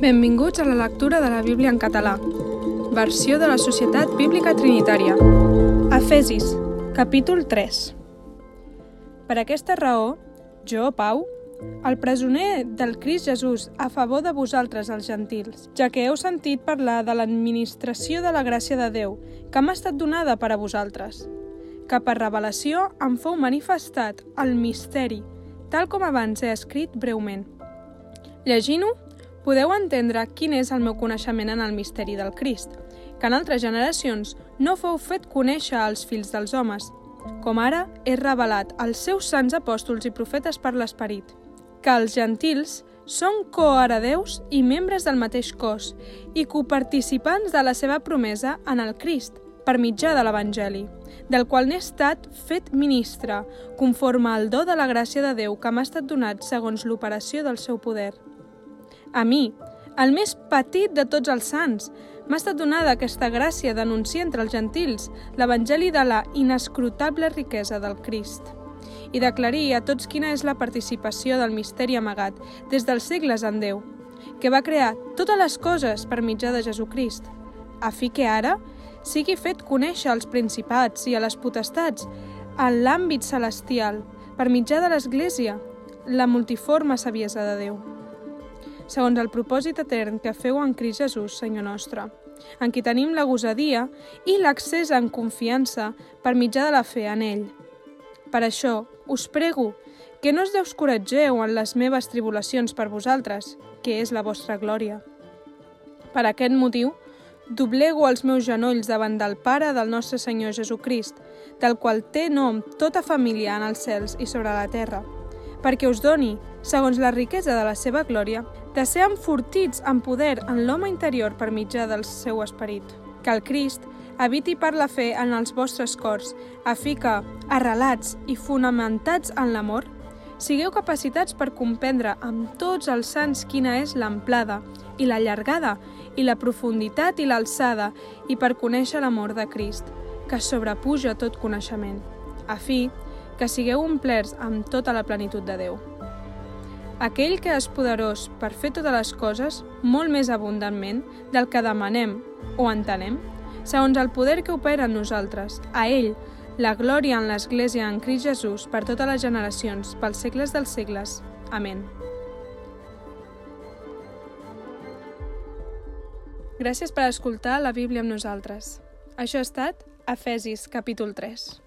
Benvinguts a la lectura de la Bíblia en català. Versió de la Societat Bíblica Trinitària. Efesis, capítol 3. Per aquesta raó, jo, Pau, el presoner del Crist Jesús a favor de vosaltres els gentils, ja que heu sentit parlar de l'administració de la gràcia de Déu, que m'ha estat donada per a vosaltres, que per revelació em fou manifestat el misteri, tal com abans he escrit breument. Llegint-ho, podeu entendre quin és el meu coneixement en el misteri del Crist, que en altres generacions no fou fet conèixer als fills dels homes, com ara és revelat als seus sants apòstols i profetes per l'Esperit, que els gentils són coheredeus i membres del mateix cos i coparticipants de la seva promesa en el Crist, per mitjà de l'Evangeli, del qual n'he estat fet ministre, conforme al do de la gràcia de Déu que m'ha estat donat segons l'operació del seu poder. A mi, el més petit de tots els sants, m'ha estat donada aquesta gràcia d'anunciar entre els gentils l'Evangeli de la inescrutable riquesa del Crist i d'aclarir a tots quina és la participació del misteri amagat des dels segles en Déu, que va crear totes les coses per mitjà de Jesucrist, a fi que ara sigui fet conèixer als principats i a les potestats en l'àmbit celestial per mitjà de l'Església, la multiforme saviesa de Déu. Segons el propòsit etern que feu en Crist Jesús, Senyor nostre, en qui tenim la gosadia i l'accés en confiança per mitjà de la fe en ell. Per això, us prego que no us descoratgeu en les meves tribulacions per vosaltres, que és la vostra glòria. Per aquest motiu, doblego els meus genolls davant del Pare del nostre Senyor Jesucrist, del qual té nom tota família en els cels i sobre la terra, perquè us doni, segons la riquesa de la seva glòria, de ser enfortits en poder en l'home interior per mitjà del seu esperit. Que el Crist habiti per la fe en els vostres cors, a fi que, arrelats i fonamentats en l'amor, sigueu capacitats per comprendre amb tots els sants quina és l'amplada i la llargada i la profunditat i l'alçada i per conèixer l'amor de Crist, que sobrepuja tot coneixement, a fi que sigueu omplerts amb tota la plenitud de Déu. Aquell que és poderós per fer totes les coses molt més abundantment del que demanem o entenem, segons el poder que opera en nosaltres, a ell, la glòria en l'Església en Crist Jesús per totes les generacions, pels segles dels segles. Amén. Gràcies per escoltar la Bíblia amb nosaltres. Això ha estat Efesis, capítol 3.